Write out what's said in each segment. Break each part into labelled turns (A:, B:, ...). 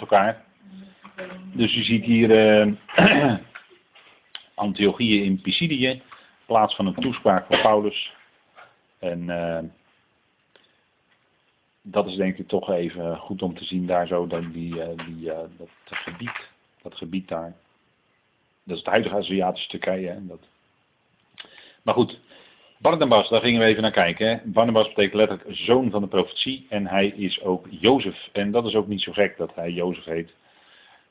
A: elkaar. Dus je ziet hier uh, Antiochieën in Pisidië, plaats van een toespraak van Paulus. En uh, dat is denk ik toch even goed om te zien daar zo, dat, die, uh, die, dat gebied, dat gebied daar. Dat is het huidige Aziatische Turkije. Hè, dat. Maar goed, Barnabas, daar gingen we even naar kijken. Hè. Barnabas betekent letterlijk zoon van de profetie en hij is ook Jozef. En dat is ook niet zo gek dat hij Jozef heet.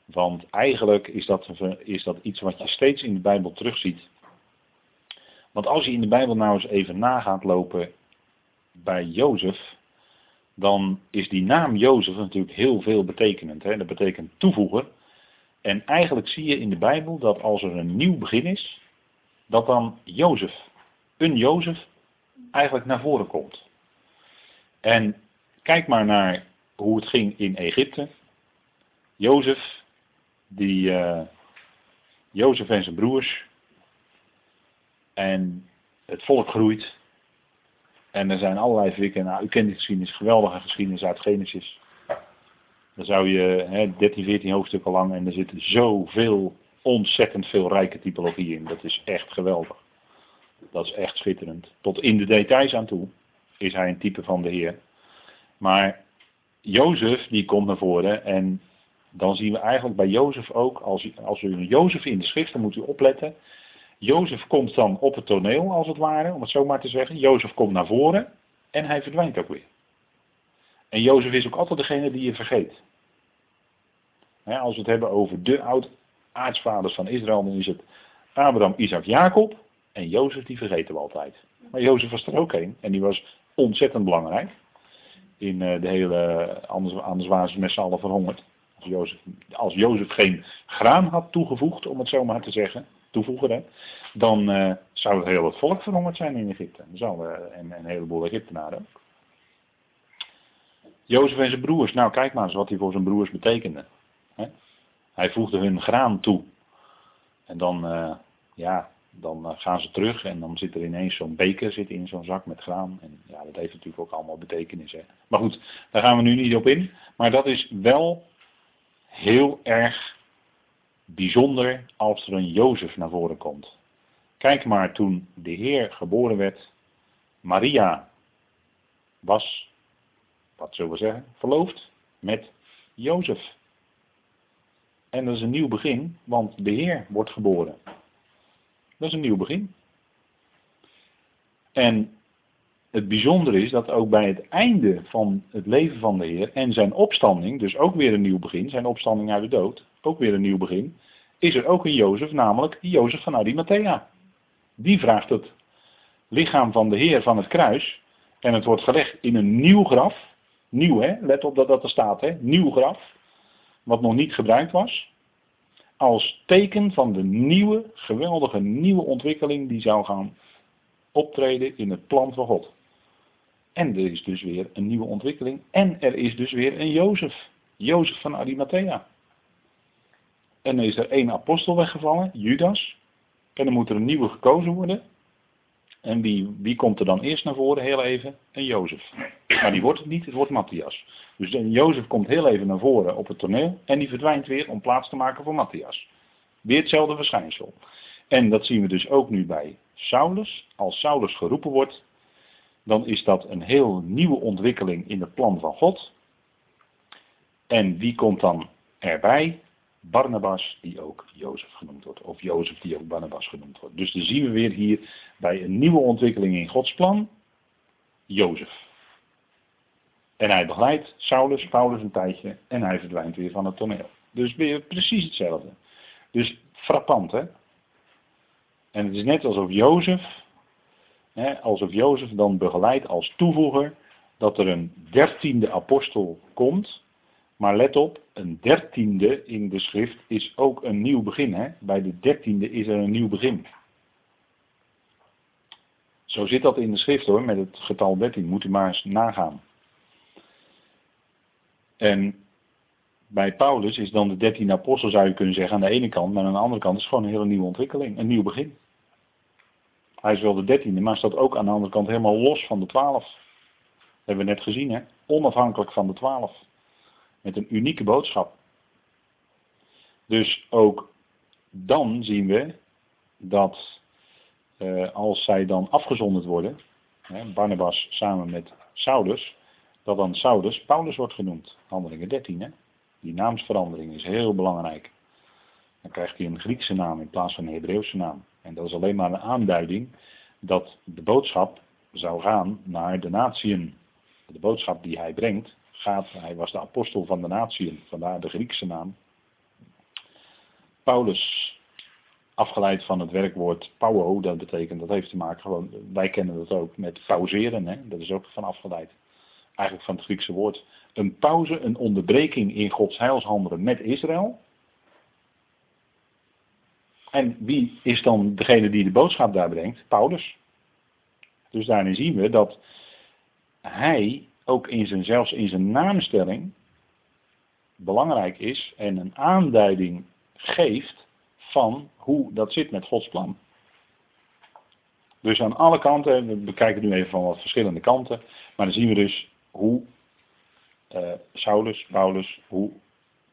A: Want eigenlijk is dat, is dat iets wat je steeds in de Bijbel terugziet. Want als je in de Bijbel nou eens even na gaat lopen bij Jozef, dan is die naam Jozef natuurlijk heel veel betekenend. Hè? Dat betekent toevoeger. En eigenlijk zie je in de Bijbel dat als er een nieuw begin is, dat dan Jozef, een Jozef, eigenlijk naar voren komt. En kijk maar naar hoe het ging in Egypte. Jozef, die uh, Jozef en zijn broers. En het volk groeit. En er zijn allerlei verwikken. Nou, u kent die geschiedenis, geweldige geschiedenis uit Genesis. Dan zou je hè, 13, 14 hoofdstukken lang en er zitten zoveel, ontzettend veel rijke typologie in. Dat is echt geweldig. Dat is echt schitterend. Tot in de details aan toe is hij een type van de Heer. Maar Jozef die komt naar voren en dan zien we eigenlijk bij Jozef ook, als als u Jozef in de schrift, dan moet u opletten. Jozef komt dan op het toneel, als het ware, om het zo maar te zeggen. Jozef komt naar voren en hij verdwijnt ook weer. En Jozef is ook altijd degene die je vergeet. als we het hebben over de oud-aartsvaders van Israël, dan is het Abraham, Isaac, Jacob. En Jozef, die vergeten we altijd. Maar Jozef was er ook een. En die was ontzettend belangrijk. In eh, de hele, anders, anders waren ze met z'n allen verhongerd. Als Jozef, als Jozef geen graan had toegevoegd, om het zo maar te zeggen, toevoegen, hè, dan uh, zou het heel wat volk verhongerd zijn in Egypte. Zou, en, en, een heleboel Egyptenaren ook. Jozef en zijn broers, nou kijk maar eens wat hij voor zijn broers betekende. Hè. Hij voegde hun graan toe. En dan, ja, dan gaan ze terug en dan zit er ineens zo'n beker zit in zo'n zak met graan. En ja, dat heeft natuurlijk ook allemaal betekenis. Hè. Maar goed, daar gaan we nu niet op in. Maar dat is wel heel erg bijzonder als er een Jozef naar voren komt. Kijk maar, toen de Heer geboren werd, Maria was, wat zullen we zeggen, verloofd met Jozef. En dat is een nieuw begin, want de Heer wordt geboren. Dat is een nieuw begin. En het bijzondere is dat ook bij het einde van het leven van de Heer en zijn opstanding, dus ook weer een nieuw begin, zijn opstanding uit de dood, ook weer een nieuw begin, is er ook een Jozef, namelijk Jozef van Arimathea. Die vraagt het lichaam van de Heer van het kruis en het wordt gelegd in een nieuw graf. Nieuw hè, let op dat dat er staat hè, nieuw graf, wat nog niet gebruikt was. Als teken van de nieuwe, geweldige nieuwe ontwikkeling die zou gaan optreden in het plan van God. En er is dus weer een nieuwe ontwikkeling. En er is dus weer een Jozef. Jozef van Arimathea. En dan is er één apostel weggevallen, Judas. En dan moet er een nieuwe gekozen worden. En wie, wie komt er dan eerst naar voren? Heel even, een Jozef. Maar die wordt het niet, het wordt Matthias. Dus Jozef komt heel even naar voren op het toneel. En die verdwijnt weer om plaats te maken voor Matthias. Weer hetzelfde verschijnsel. En dat zien we dus ook nu bij Saulus. Als Saulus geroepen wordt, dan is dat een heel nieuwe ontwikkeling in het plan van God. En wie komt dan erbij? Barnabas, die ook Jozef genoemd wordt. Of Jozef, die ook Barnabas genoemd wordt. Dus dan zien we weer hier bij een nieuwe ontwikkeling in Gods plan, Jozef. En hij begeleidt Saulus, Paulus een tijdje en hij verdwijnt weer van het toneel. Dus weer precies hetzelfde. Dus frappant, hè? En het is net alsof Jozef alsof Jozef dan begeleidt als toevoeger dat er een dertiende apostel komt. Maar let op, een dertiende in de schrift is ook een nieuw begin. Hè? Bij de dertiende is er een nieuw begin. Zo zit dat in de schrift hoor, met het getal 13. Moet u maar eens nagaan. En bij Paulus is dan de dertiende apostel, zou je kunnen zeggen, aan de ene kant. Maar aan de andere kant is het gewoon een hele nieuwe ontwikkeling, een nieuw begin. Hij is wel de dertiende, maar staat ook aan de andere kant helemaal los van de twaalf. Dat hebben we net gezien, hè? Onafhankelijk van de twaalf. Met een unieke boodschap. Dus ook dan zien we dat uh, als zij dan afgezonderd worden, Barnabas samen met Saulus, dat dan Saulus Paulus wordt genoemd. Handelingen 13, hè? Die naamsverandering is heel belangrijk. Dan krijgt hij een Griekse naam in plaats van een Hebreeuwse naam. En dat is alleen maar een aanduiding dat de boodschap zou gaan naar de natieën. De boodschap die hij brengt gaat, hij was de apostel van de natieën, vandaar de Griekse naam. Paulus, afgeleid van het werkwoord pauwo, dat betekent, dat heeft te maken gewoon, wij kennen dat ook met pauzeren, hè? dat is ook van afgeleid. Eigenlijk van het Griekse woord. Een pauze, een onderbreking in Gods heilshandelen met Israël. En wie is dan degene die de boodschap daar brengt? Paulus. Dus daarin zien we dat hij ook in zijn, zelfs in zijn naamstelling belangrijk is en een aanduiding geeft van hoe dat zit met Gods plan. Dus aan alle kanten, we bekijken nu even van wat verschillende kanten, maar dan zien we dus hoe uh, Saulus, Paulus, hoe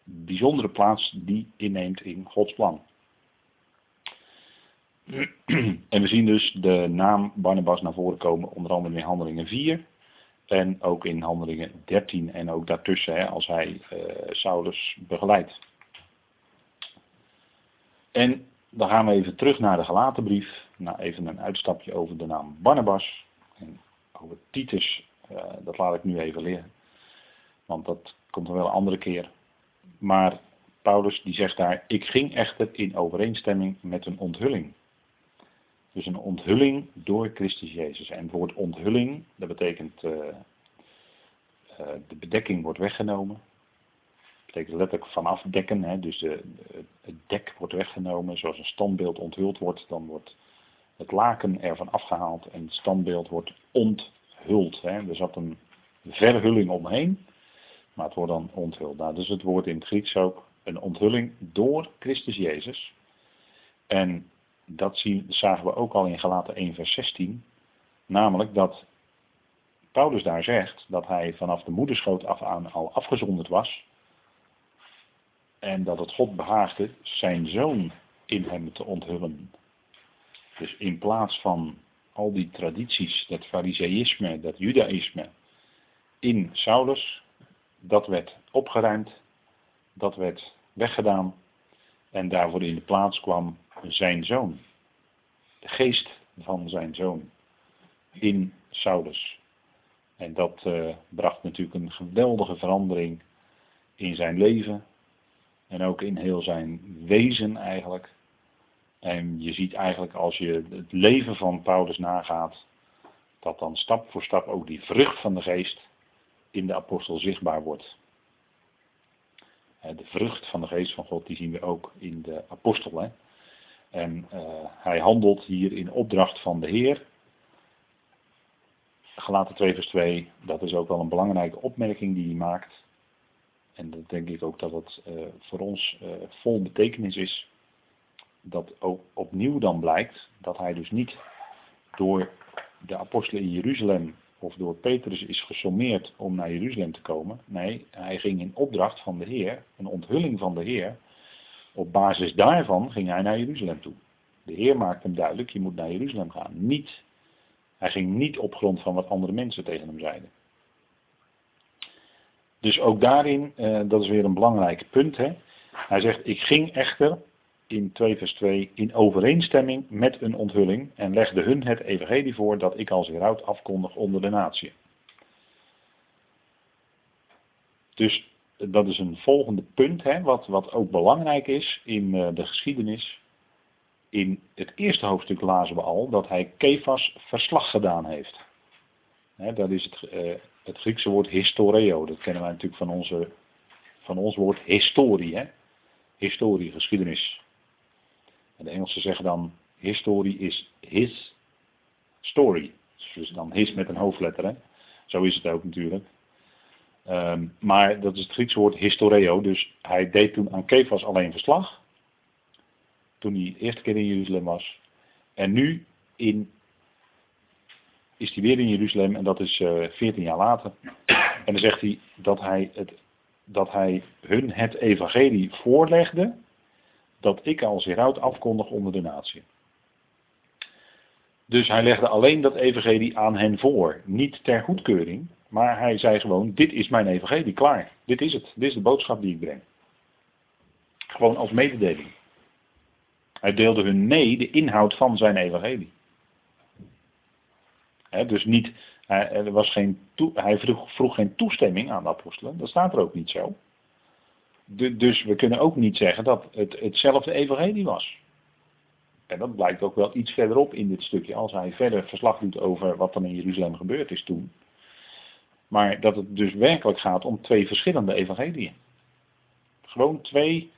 A: bijzondere plaats die inneemt in Gods plan. En we zien dus de naam Barnabas naar voren komen, onder andere in Handelingen 4 en ook in Handelingen 13 en ook daartussen, hè, als hij uh, Saulus begeleidt. En dan gaan we even terug naar de gelaten brief. Nou, even een uitstapje over de naam Barnabas. En over Titus, uh, dat laat ik nu even liggen. Want dat komt er wel een andere keer. Maar Paulus die zegt daar, ik ging echter in overeenstemming met een onthulling. Dus een onthulling door Christus Jezus. En het woord onthulling, dat betekent uh, uh, de bedekking wordt weggenomen. Dat betekent letterlijk vanaf dekken. Hè, dus de, het dek wordt weggenomen. Zoals een standbeeld onthuld wordt, dan wordt het laken ervan afgehaald en het standbeeld wordt onthuld. Hè. Er zat een verhulling omheen, maar het wordt dan onthuld. Nou, dus het woord in het Grieks ook een onthulling door Christus Jezus. En dat zien, zagen we ook al in Galaten 1 vers 16. Namelijk dat Paulus daar zegt dat hij vanaf de moederschoot af aan al afgezonderd was. En dat het God behaagde zijn zoon in hem te onthullen. Dus in plaats van al die tradities, dat fariseïsme, dat judaïsme in Saulus, dat werd opgeruimd, dat werd weggedaan en daarvoor in de plaats kwam zijn zoon. De geest van zijn zoon in Saulus. En dat uh, bracht natuurlijk een geweldige verandering in zijn leven. En ook in heel zijn wezen eigenlijk. En je ziet eigenlijk als je het leven van Paulus nagaat, dat dan stap voor stap ook die vrucht van de geest in de apostel zichtbaar wordt. De vrucht van de geest van God, die zien we ook in de apostel. En uh, hij handelt hier in opdracht van de Heer. Gelaten 2 vers 2, dat is ook wel een belangrijke opmerking die hij maakt. En dat denk ik ook dat het uh, voor ons vol betekenis is. Dat ook opnieuw dan blijkt dat hij dus niet door de apostelen in Jeruzalem of door Petrus is gesommeerd om naar Jeruzalem te komen. Nee, hij ging in opdracht van de Heer, een onthulling van de Heer. Op basis daarvan ging hij naar Jeruzalem toe. De Heer maakte hem duidelijk, je moet naar Jeruzalem gaan. Niet, hij ging niet op grond van wat andere mensen tegen hem zeiden. Dus ook daarin, eh, dat is weer een belangrijk punt. Hè? Hij zegt, ik ging echter in 2 vers 2 in overeenstemming met een onthulling en legde hun het evangelie voor dat ik als heraut afkondig onder de natie. Dus dat is een volgende punt, hè, wat, wat ook belangrijk is in uh, de geschiedenis. In het eerste hoofdstuk lazen we al dat hij Kefas verslag gedaan heeft. Hè, dat is het, uh, het Griekse woord historio. Dat kennen wij natuurlijk van, onze, van ons woord historie. Hè? Historie, geschiedenis. En de Engelsen zeggen dan, historie is his story. Dus dan his met een hoofdletter. Hè? Zo is het ook natuurlijk. Um, maar dat is het Griekse woord historio. Dus hij deed toen aan Kefas alleen verslag. Toen hij de eerste keer in Jeruzalem was. En nu in, is hij weer in Jeruzalem. En dat is uh, eh, 14 jaar later. En dan zegt hij dat hij, het, dat hij hun het evangelie voorlegde. Dat ik als heraut afkondig onder de natie. Dus hij legde alleen dat evangelie aan hen voor. Niet ter goedkeuring, maar hij zei gewoon, dit is mijn evangelie, klaar. Dit is het. Dit is de boodschap die ik breng. Gewoon als mededeling. Hij deelde hun mee de inhoud van zijn evangelie. dus niet, hij, er was geen hij vroeg, vroeg, geen toestemming aan de apostelen, dat staat er ook niet zo. Dus we kunnen ook niet zeggen dat het hetzelfde evangelie was. En dat blijkt ook wel iets verderop in dit stukje, als hij verder verslag doet over wat er in Jeruzalem gebeurd is toen. Maar dat het dus werkelijk gaat om twee verschillende evangeliën. Gewoon twee,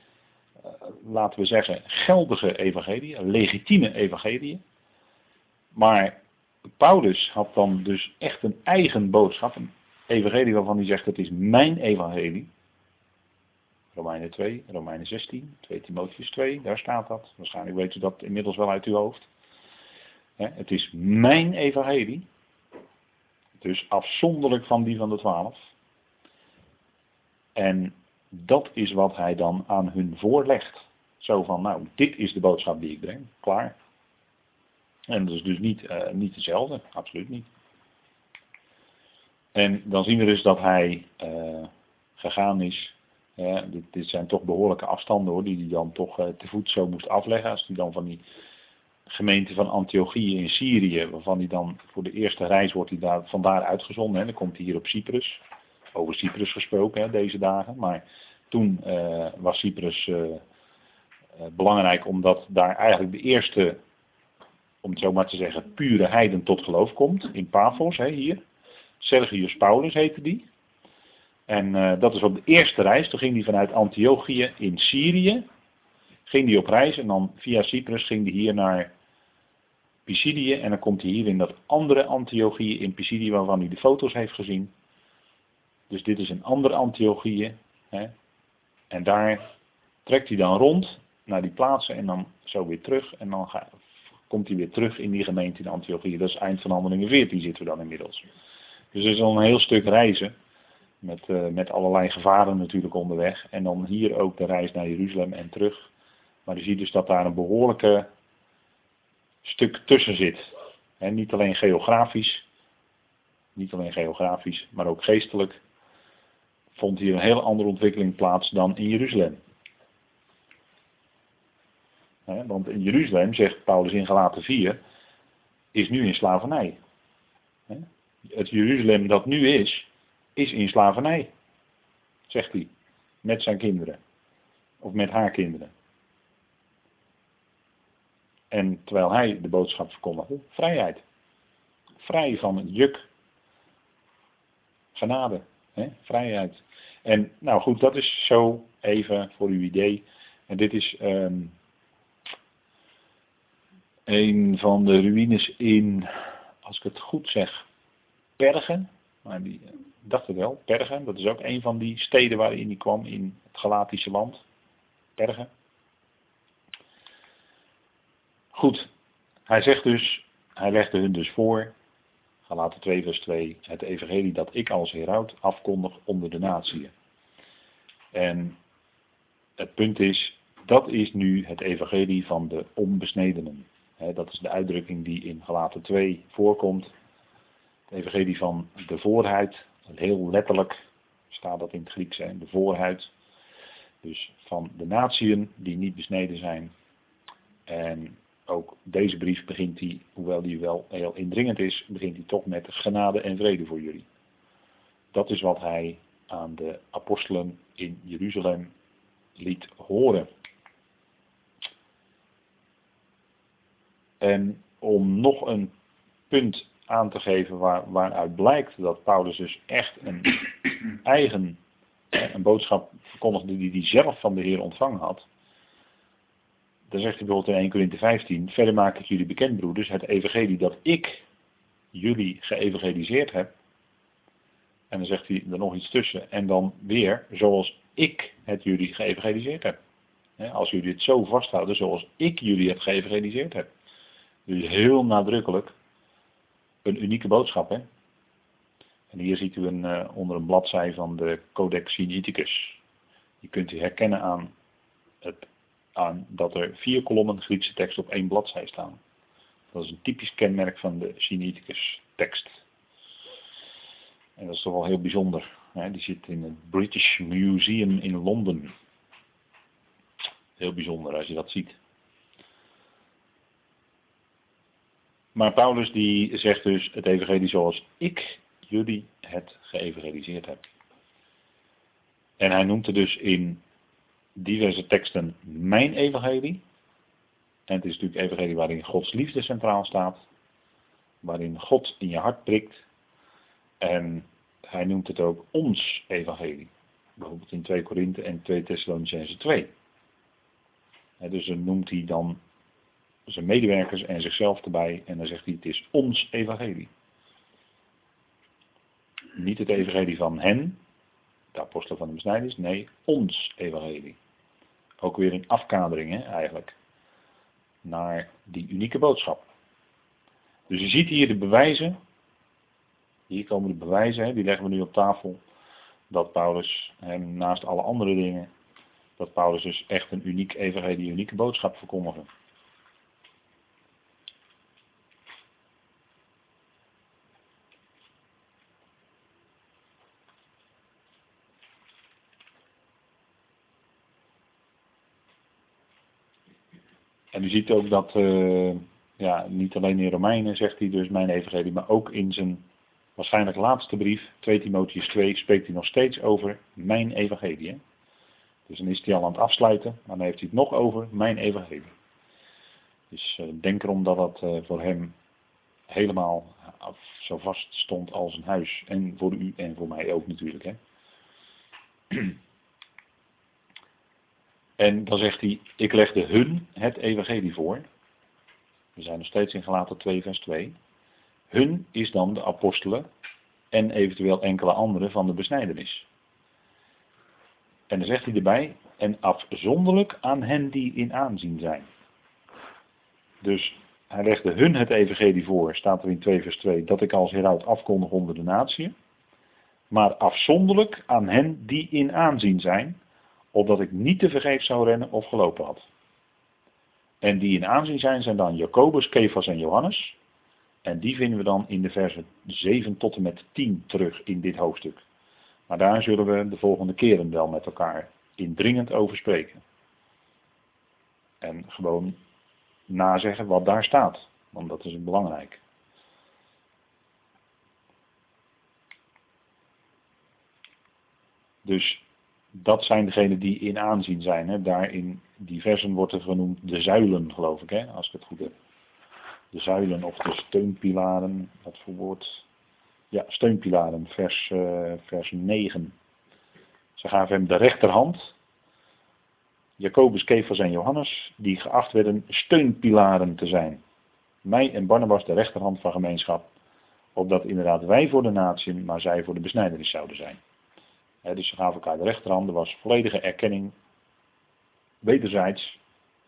A: eh, laten we zeggen, geldige evangeliën, legitieme evangeliën. Maar Paulus had dan dus echt een eigen boodschap, een evangelie waarvan hij zegt, het is mijn evangelie. Romeinen 2, Romeinen 16, 2 Timotheus 2, daar staat dat. Waarschijnlijk weet u dat inmiddels wel uit uw hoofd. Het is mijn evangelie. Dus afzonderlijk van die van de twaalf. En dat is wat hij dan aan hun voorlegt. Zo van, nou, dit is de boodschap die ik breng. Klaar. En dat is dus niet, uh, niet hetzelfde. Absoluut niet. En dan zien we dus dat hij uh, gegaan is dit, zijn toch behoorlijke afstanden hoor, die hij dan toch uh, te voet zo moest afleggen. Als hij dan van die gemeente van Antiochië in Syrië, waarvan hij dan voor de eerste reis wordt hij daar, vandaar uitgezonden. Hè. Dan komt hij hier op Cyprus. Over Cyprus gesproken hè, deze dagen. Maar toen uh, was Cyprus uh, belangrijk omdat daar eigenlijk de eerste, om het zo maar te zeggen, pure heiden tot geloof komt. In Paphos, hè, hier. Sergius Paulus heette die. En uh, dat is op de eerste reis. Toen ging hij vanuit Antiochië in Syrië. Ging hij op reis en dan via Cyprus ging hij hier naar Pisidië. En dan komt hij hier in dat andere Antiochië in Pisidië waarvan hij de foto's heeft gezien. Dus dit is een andere Antiochië. Hè. En daar trekt hij dan rond naar die plaatsen en dan zo weer terug. En dan komt hij weer terug in die gemeente in Antiochië. Dat is eind van handelingen 14 zitten we dan inmiddels. Dus er is al een heel stuk reizen. Met, uh, met allerlei gevaren natuurlijk onderweg. En dan hier ook de reis naar Jeruzalem en terug. Maar je ziet dus dat daar een behoorlijke stuk tussen zit. En niet alleen geografisch, niet alleen geografisch, maar ook geestelijk vond hier een hele andere ontwikkeling plaats dan in Jeruzalem. want in Jeruzalem, zegt Paulus in Galaten 4, is nu in slavernij. Het Jeruzalem dat nu is, is in slavernij, zegt hij, met zijn kinderen. Of met haar kinderen. En terwijl hij de boodschap verkondigde, vrijheid. Vrij van het juk. Genade. Hè? Vrijheid. En nou goed, dat is zo even voor uw idee. En dit is um, een van de ruïnes in, als ik het goed zeg, Bergen. Maar die, eh, dacht het wel, Pergen, dat is ook een van die steden waarin hij kwam in het Galatische land. Pergen. Goed, hij zegt dus, hij legde hun dus voor, Galaten 2 vers 2, het evangelie dat ik als heraut afkondig onder de natieën. En het punt is, dat is nu het evangelie van de onbesnedenen. dat is de uitdrukking die in Galaten 2 voorkomt. Het evangelie van de voorheid, heel letterlijk staat dat in het Grieks, hè, de voorhuid. Dus van de natieën die niet besneden zijn. En ook deze brief begint hij, hoewel die wel heel indringend is, begint hij toch met genade en vrede voor jullie. Dat is wat hij aan de apostelen in Jeruzalem liet horen. En om nog een punt aan te geven waar, waaruit blijkt dat Paulus dus echt een eigen een boodschap verkondigde die hij zelf van de Heer ontvangen had. Dan zegt hij bijvoorbeeld in 1 Corinthië 15, verder maak ik jullie bekend broeders, het evangelie dat ik jullie geëvangeliseerd heb. En dan zegt hij er nog iets tussen. En dan weer, zoals ik het jullie geëvangeliseerd heb. Als jullie het zo vasthouden, zoals ik jullie het geëvangeliseerd heb. Dus heel nadrukkelijk een unieke boodschap. Hè? En hier ziet u een, uh, onder een bladzij van de Codex Sinaiticus. Die kunt u herkennen aan, het, aan dat er vier kolommen Griekse tekst op één bladzij staan. Dat is een typisch kenmerk van de Sinaiticus tekst. En dat is toch wel heel bijzonder. Die zit in het British Museum in Londen. Heel bijzonder als je dat ziet. Maar Paulus die zegt dus het evangelie zoals ik jullie het geëvangeliseerd heb. En hij noemt er dus in diverse teksten mijn evangelie. En het is natuurlijk evangelie waarin Gods liefde centraal staat. Waarin God in je hart prikt. En hij noemt het ook ons evangelie. Bijvoorbeeld in 2 Korinthe en 2 Thessalonicense 2. dus dan noemt hij dan zijn medewerkers en zichzelf erbij. En dan zegt hij, het is ons evangelie. Niet het evangelie van hen, de apostelen van de besnijdenis. Nee, ons evangelie. Ook weer een afkadering hè, eigenlijk. Naar die unieke boodschap. Dus je ziet hier de bewijzen. Hier komen de bewijzen, hè, die leggen we nu op tafel. Dat Paulus, hem naast alle andere dingen, dat Paulus dus echt een uniek evangelie, een unieke boodschap verkondigde. En u ziet ook dat, uh, ja, niet alleen in Romeinen zegt hij dus mijn evangelie, maar ook in zijn waarschijnlijk laatste brief, 2 Timotheus 2, spreekt hij nog steeds over mijn evangelie. Dus dan is hij al aan het afsluiten, maar dan heeft hij het nog over mijn evangelie. Dus uh, denk erom dat dat uh, voor hem helemaal zo vast stond als een huis. En voor u en voor mij ook natuurlijk. Hè? En dan zegt hij, ik legde hun het evangelie voor. We zijn nog steeds in gelaten 2 vers 2. Hun is dan de apostelen en eventueel enkele anderen van de besnijdenis. En dan zegt hij erbij, en afzonderlijk aan hen die in aanzien zijn. Dus hij legde hun het evangelie voor, staat er in 2 vers 2, dat ik als heraut afkondig onder de natie. Maar afzonderlijk aan hen die in aanzien zijn, opdat ik niet te vergeefs zou rennen of gelopen had. En die in aanzien zijn, zijn dan Jacobus, Kefas en Johannes. En die vinden we dan in de versen 7 tot en met 10 terug in dit hoofdstuk. Maar daar zullen we de volgende keren wel met elkaar indringend over spreken. En gewoon nazeggen wat daar staat, want dat is belangrijk. Dus dat zijn degenen die in aanzien zijn. Hè. Daar die versen wordt er genoemd de zuilen, geloof ik, hè, als ik het goed heb. De zuilen of de steunpilaren, voor woord? Ja, steunpilaren, vers, uh, vers 9. Ze gaven hem de rechterhand, Jacobus, Kefas en Johannes, die geacht werden steunpilaren te zijn. Mij en Barnabas de rechterhand van gemeenschap, opdat inderdaad wij voor de natie, maar zij voor de besnijdenis zouden zijn dus ze gaven elkaar de rechterhand. Er was volledige erkenning, wederzijds,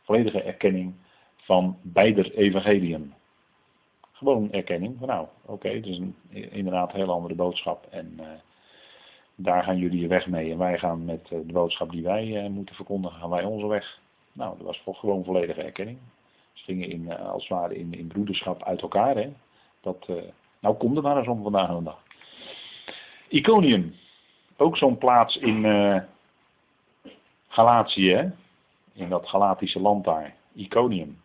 A: volledige erkenning van beide evangeliën. Gewoon erkenning van nou, oké, het is een, inderdaad een heel andere boodschap. En uh, daar gaan jullie je weg mee. En wij gaan met uh, de boodschap die wij uh, moeten verkondigen, gaan wij onze weg. Nou, dat was gewoon volledige erkenning. Ze gingen in, als het ware in, in broederschap uit elkaar. Hè. Dat, nou, kom er maar eens om vandaag de dag. Iconium ook zo'n plaats in uh, Galatië, in dat Galatische land daar, Iconium.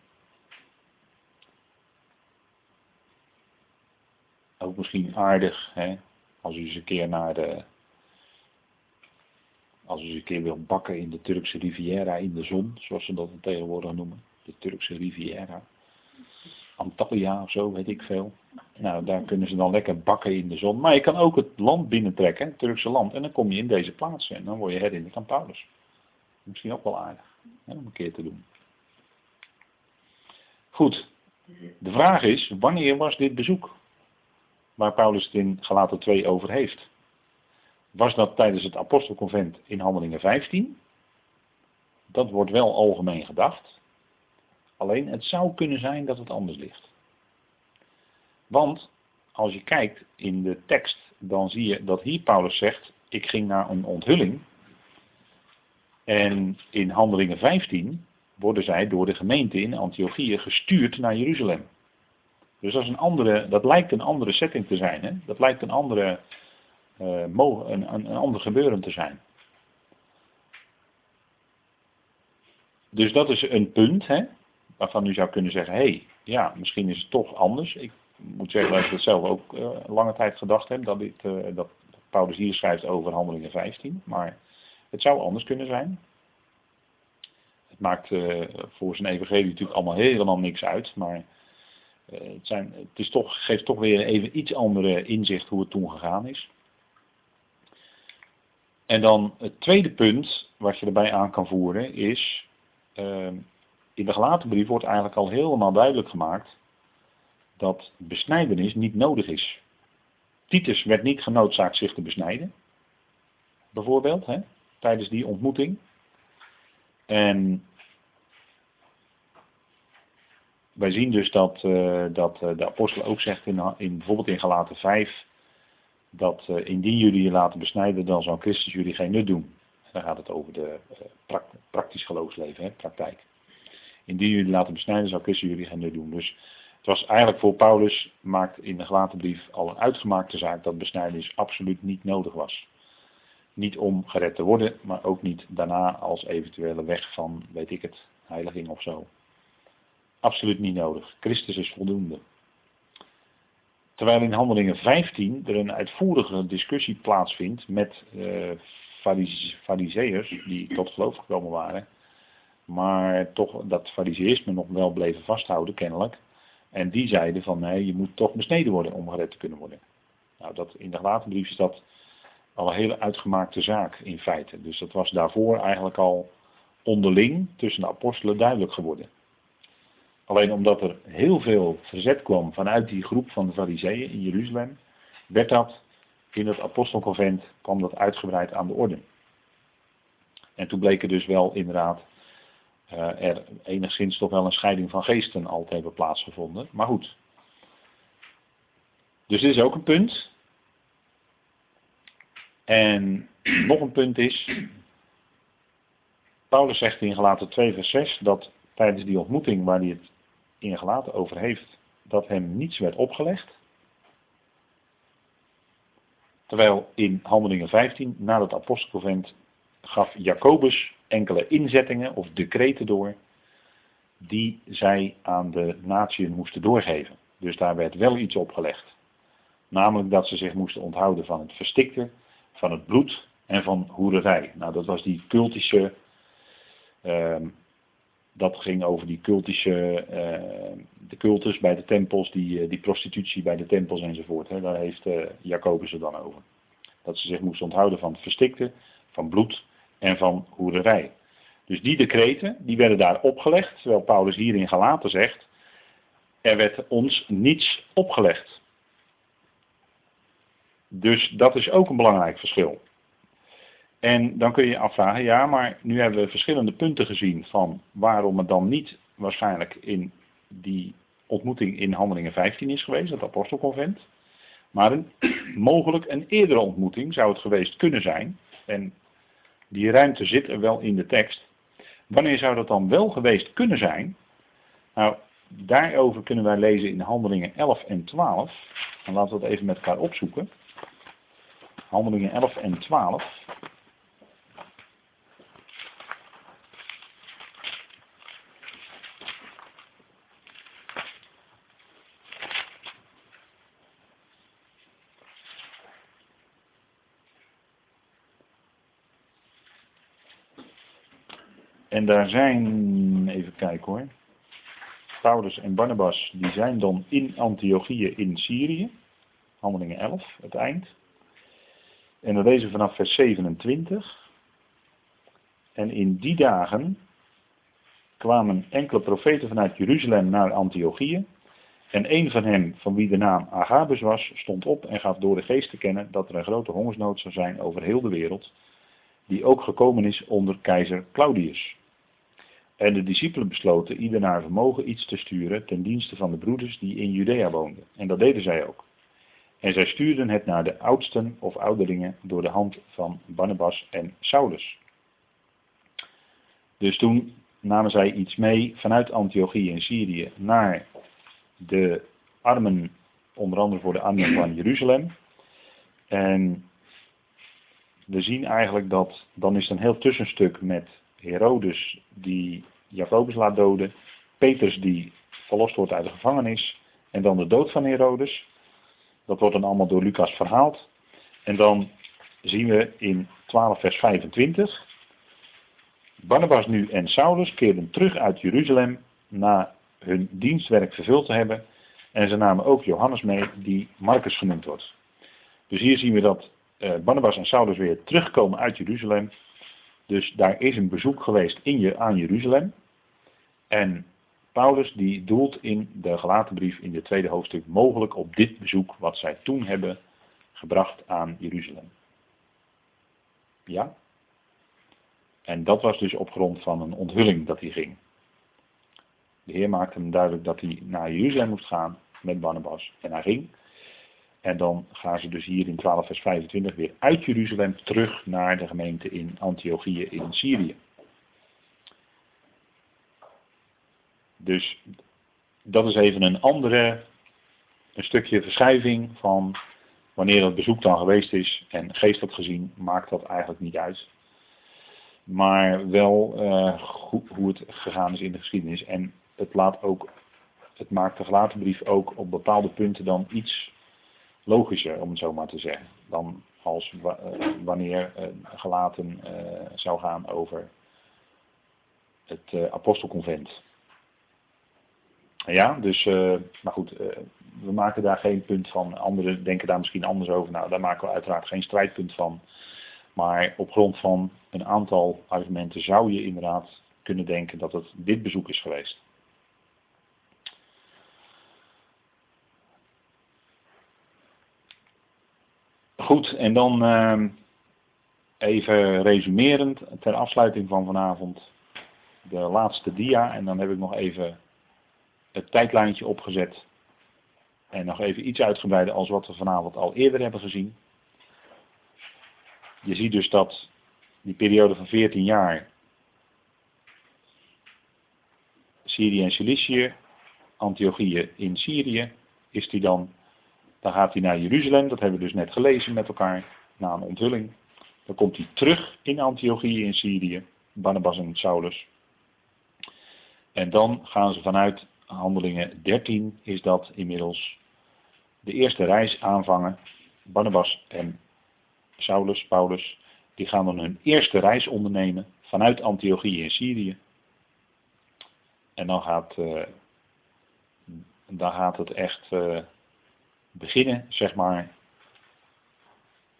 A: Ook misschien aardig, hè, als u eens een keer naar de, als u eens een keer wil bakken in de Turkse Riviera in de zon, zoals ze dat tegenwoordig noemen, de Turkse Riviera. Antalya of zo, weet ik veel. Nou, daar kunnen ze dan lekker bakken in de zon. Maar je kan ook het land binnentrekken, het Turkse land. En dan kom je in deze plaats en dan word je herinnerd aan Paulus. Misschien ook wel aardig om een keer te doen. Goed, de vraag is, wanneer was dit bezoek? Waar Paulus het in Galaten 2 over heeft. Was dat tijdens het apostelconvent in Handelingen 15? Dat wordt wel algemeen gedacht. Alleen het zou kunnen zijn dat het anders ligt. Want als je kijkt in de tekst, dan zie je dat hier Paulus zegt: Ik ging naar een onthulling. En in Handelingen 15 worden zij door de gemeente in Antiochië gestuurd naar Jeruzalem. Dus dat, is een andere, dat lijkt een andere setting te zijn. Hè? Dat lijkt een, andere, uh, een, een, een ander gebeuren te zijn. Dus dat is een punt hè, waarvan u zou kunnen zeggen, hé, hey, ja, misschien is het toch anders. Ik moet zeggen dat ik het zelf ook uh, lange tijd gedacht heb, dat, dit, uh, dat Paulus hier schrijft over Handelingen 15. Maar het zou anders kunnen zijn. Het maakt uh, voor zijn evangelie natuurlijk allemaal helemaal niks uit, maar het, zijn, het is toch, geeft toch weer even iets andere inzicht hoe het toen gegaan is. En dan het tweede punt wat je erbij aan kan voeren is Ehm, in de gelaten brief wordt eigenlijk al helemaal duidelijk gemaakt dat besnijdenis niet nodig is. Titus werd niet genoodzaakt zich te besnijden, bijvoorbeeld, hè, tijdens die ontmoeting. En wij zien dus dat, uh, dat uh, de apostel ook zegt, in, in, bijvoorbeeld in Galaten 5, dat uh, indien jullie je laten besnijden, dan zal Christus jullie geen nut doen. Dan gaat het over de praktisch geloofsleven, hè, praktijk. Indien jullie laten besnijden, zou Christus jullie geen doen. Dus het was eigenlijk voor Paulus, maakt in de gelaten brief al een uitgemaakte zaak dat besnijdenis absoluut niet nodig was. Niet om gered te worden, maar ook niet daarna als eventuele weg van, weet ik het, heiliging of zo. Absoluut niet nodig. Christus is voldoende. Terwijl in Handelingen 15 er een uitvoerige discussie plaatsvindt met uh, fariseërs die tot geloof gekomen waren, maar toch dat fariseïsme nog wel bleven vasthouden kennelijk. En die zeiden van nee, je moet toch besneden worden om gered te kunnen worden. Nou, dat, in de gelaten brief is dat al een hele uitgemaakte zaak in feite. Dus dat was daarvoor eigenlijk al onderling tussen de apostelen duidelijk geworden. Alleen omdat er heel veel verzet kwam vanuit die groep van de fariseeën in Jeruzalem, werd dat in het apostelconvent kwam dat uitgebreid aan de orde. En toen bleek er dus wel inderdaad er enigszins toch wel een scheiding van geesten al te hebben plaatsgevonden. Maar goed. Dus dit is ook een punt. En nog een punt is, Paulus zegt in Galaten 2 vers 6 dat tijdens die ontmoeting waar hij het in Galaten over heeft, dat hem niets werd opgelegd. Terwijl in Handelingen 15, na het apostelconvent, gaf Jacobus enkele inzettingen of decreten door die zij aan de natieën moesten doorgeven. Dus daar werd wel iets opgelegd. Namelijk dat ze zich moesten onthouden van het verstikken, van het bloed en van hoererij. Nou, dat was die cultische. Uh, dat ging over die cultische. Uh, de cultus bij de tempels, die, uh, die prostitutie bij de tempels enzovoort. Hè. Daar heeft uh, Jacobus het dan over. Dat ze zich moesten onthouden van het verstikte, van bloed en van hoererij. Dus die decreten, die werden daar opgelegd, terwijl Paulus hierin gelaten zegt, er werd ons niets opgelegd. Dus dat is ook een belangrijk verschil. En dan kun je je afvragen, ja, maar nu hebben we verschillende punten gezien van waarom het dan niet waarschijnlijk in die ontmoeting in Handelingen 15 is geweest, het apostelconvent. Maar mogelijk een eerdere ontmoeting zou het geweest kunnen zijn. En die ruimte zit er wel in de tekst. Wanneer zou dat dan wel geweest kunnen zijn? Nou, daarover kunnen wij lezen in Handelingen 11 en 12. Dan laten we dat even met elkaar opzoeken. Handelingen 11 en 12. En daar zijn, even kijken hoor, Paulus en Barnabas, die zijn dan in Antiochië in Syrië. Handelingen 11, het eind. En dan lezen we vanaf vers 27. En in die dagen kwamen enkele profeten vanuit Jeruzalem naar Antiochië. En een van hen, van wie de naam Agabus was, stond op en gaf door de geest te kennen dat er een grote hongersnood zou zijn over heel de wereld, die ook gekomen is onder keizer Claudius. En de discipelen besloten ieder naar vermogen iets te sturen ten dienste van de broeders die in Judea woonden. En dat deden zij ook. En zij stuurden het naar de oudsten of ouderlingen door de hand van Barnabas en Saulus. Dus toen namen zij iets mee vanuit Antiochië in Syrië naar de armen, onder andere voor de armen van Jeruzalem. En we zien eigenlijk dat, dan is het een heel tussenstuk met Herodes die Jacobus laat doden, Petrus die verlost wordt uit de gevangenis en dan de dood van Herodes. Dat wordt dan allemaal door Lucas verhaald. En dan zien we in 12 vers 25. Barnabas nu en Saulus keerden terug uit Jeruzalem na hun dienstwerk vervuld te hebben. En ze namen ook Johannes mee, die Marcus genoemd wordt. Dus hier zien we dat uh, Barnabas en Saulus weer terugkomen uit Jeruzalem. Dus daar is een bezoek geweest in je, aan Jeruzalem. En Paulus die doelt in de gelaten brief in het tweede hoofdstuk mogelijk op dit bezoek wat zij toen hebben gebracht aan Jeruzalem. Ja? En dat was dus op grond van een onthulling dat hij ging. De Heer maakte hem duidelijk dat hij naar Jeruzalem moest gaan met Barnabas. En hij ging. En dan gaan ze dus hier in 12 vers 25 weer uit Jeruzalem terug naar de gemeente in Antiochië in Syrië. Dus dat is even een andere, een stukje verschuiving van wanneer het bezoek dan geweest is. En geestelijk gezien maakt dat eigenlijk niet uit. Maar wel uh, hoe het gegaan is in de geschiedenis. En het, laat ook, het maakt de gelaten brief ook op bepaalde punten dan iets logischer, om het zo maar te zeggen. Dan als uh, wanneer uh, gelaten zou gaan over het apostelconvent. Ja, dus, maar goed, we maken daar geen punt van. Anderen denken daar misschien anders over. Nou, daar maken we uiteraard geen strijdpunt van. Maar op grond van een aantal argumenten zou je inderdaad kunnen denken dat het dit bezoek is geweest. Goed, en dan uh, even resumerend ter afsluiting van vanavond de laatste dia. En dan heb ik nog even het tijdlijntje opgezet. En nog even iets uitgebreider als wat we vanavond al eerder hebben gezien. Je ziet dus dat die periode van 14 jaar Syrië en Cilicië, Antiochië in Syrië, is die dan, dan gaat hij naar Jeruzalem, dat hebben we dus net gelezen met elkaar, na een onthulling. Dan komt hij terug in Antiochië in Syrië, Barnabas en Saulus. En dan gaan ze vanuit Handelingen 13 is dat inmiddels de eerste reis aanvangen. Barnabas en Saulus, Paulus, die gaan dan hun eerste reis ondernemen vanuit Antiochië in Syrië. En dan gaat, uh, dan gaat het echt uh, beginnen, zeg maar,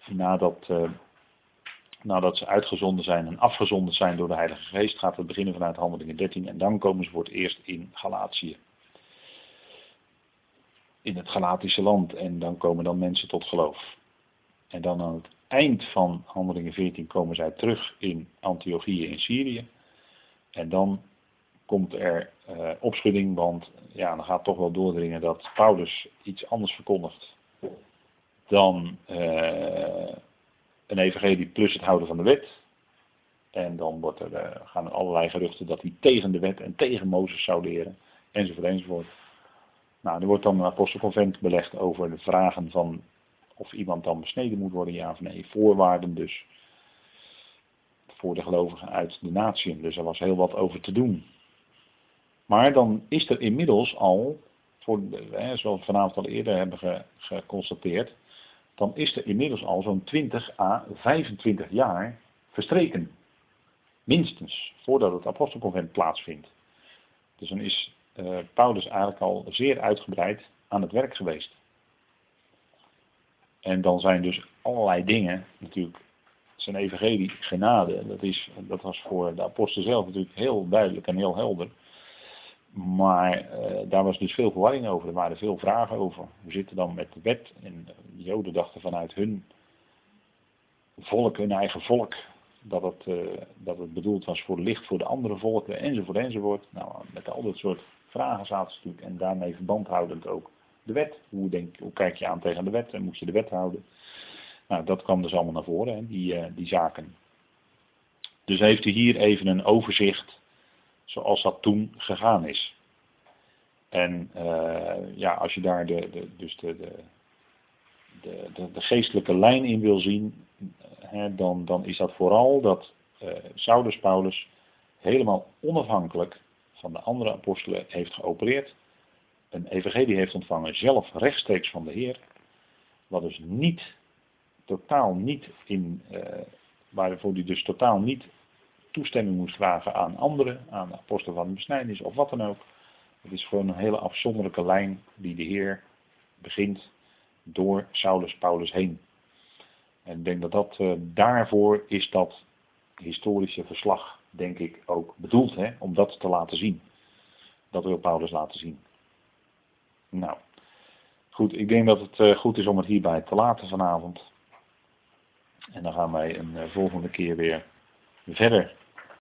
A: nadat uh, nadat ze uitgezonden zijn en afgezonden zijn door de Heilige Geest, gaat het beginnen vanuit Handelingen 13 en dan komen ze voor het eerst in Galatië. In het Galatische land en dan komen dan mensen tot geloof. En dan aan het eind van Handelingen 14 komen zij terug in Antiochië in Syrië. En dan komt er uh, opschudding, want ja, dan gaat toch wel doordringen dat Paulus iets anders verkondigt dan uh, een evangelie plus het houden van de wet. En dan wordt er, uh, gaan er allerlei geruchten dat hij tegen de wet en tegen Mozes zou leren. Enzovoort, enzovoort. Nou, er wordt dan een apostelconvent belegd over de vragen van of iemand dan besneden moet worden, ja of nee. Voorwaarden dus voor de gelovigen uit de natie. Dus er was heel wat over te doen. Maar dan is er inmiddels al, voor, hè, zoals we vanavond al eerder hebben geconstateerd, dan is er inmiddels al zo'n 20 à 25 jaar verstreken. Minstens, voordat het apostelconvent plaatsvindt. Dus dan is uh, Paulus eigenlijk al zeer uitgebreid aan het werk geweest. En dan zijn dus allerlei dingen, natuurlijk, zijn evangelie genade, dat, is, dat was voor de apostel zelf natuurlijk heel duidelijk en heel helder. Maar uh, daar was dus veel verwarring over. Er waren veel vragen over. We zitten dan met de wet. En de Joden dachten vanuit hun volk, hun eigen volk, dat het, uh, dat het bedoeld was voor licht voor de andere volken, enzovoort, enzovoort. Nou, met al dat soort vragen zaten ze natuurlijk. En daarmee verbandhoudend ook de wet. Hoe, denk, hoe kijk je aan tegen de wet en moet je de wet houden? Nou, dat kwam dus allemaal naar voren, hè, die, uh, die zaken. Dus heeft u hier even een overzicht zoals dat toen gegaan is. En uh, ja, als je daar de, de, dus de, de, de, de, geestelijke lijn in wil zien, hè, dan, dan is dat vooral dat uh, Saulus Paulus helemaal onafhankelijk van de andere apostelen heeft geopereerd, een evangelie heeft ontvangen, zelf rechtstreeks van de Heer, wat dus niet, totaal niet in, uh, waarvoor hij dus totaal niet toestemming moest vragen aan anderen, aan de apostelen van de besnijdenis of wat dan ook. Het is gewoon een hele afzonderlijke lijn die de Heer begint door Saulus Paulus heen. En ik denk dat dat uh, daarvoor is dat historische verslag, denk ik, ook bedoeld, hè, om dat te laten zien. Dat wil Paulus laten zien. Nou, goed, ik denk dat het uh, goed is om het hierbij te laten vanavond. En dan gaan wij een uh, volgende keer weer verder